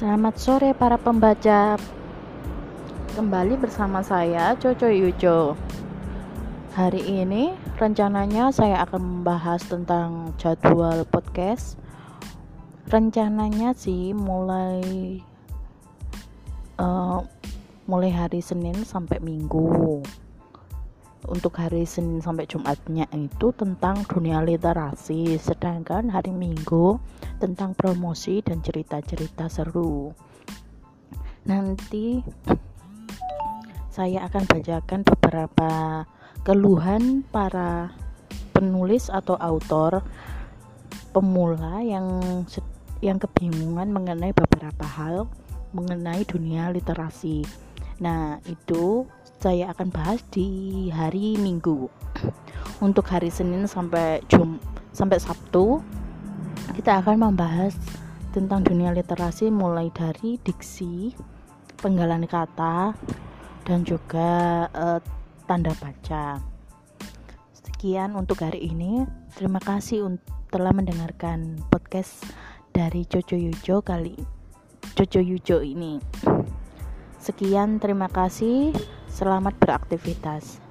Selamat sore para pembaca. Kembali bersama saya Coco Yujo. Hari ini rencananya saya akan membahas tentang jadwal podcast. Rencananya sih mulai uh, Mulai hari Senin sampai Minggu untuk hari Senin sampai Jumatnya itu tentang dunia literasi, sedangkan hari Minggu tentang promosi dan cerita-cerita seru. Nanti saya akan bacakan beberapa keluhan para penulis atau autor pemula yang yang kebingungan mengenai beberapa hal mengenai dunia literasi. Nah, itu saya akan bahas di hari Minggu. Untuk hari Senin sampai Jum sampai Sabtu kita akan membahas tentang dunia literasi mulai dari diksi, penggalan kata dan juga uh, tanda baca. Sekian untuk hari ini. Terima kasih telah mendengarkan podcast dari Coco Yujo kali Coco Yujo ini. Sekian, terima kasih. Selamat beraktivitas.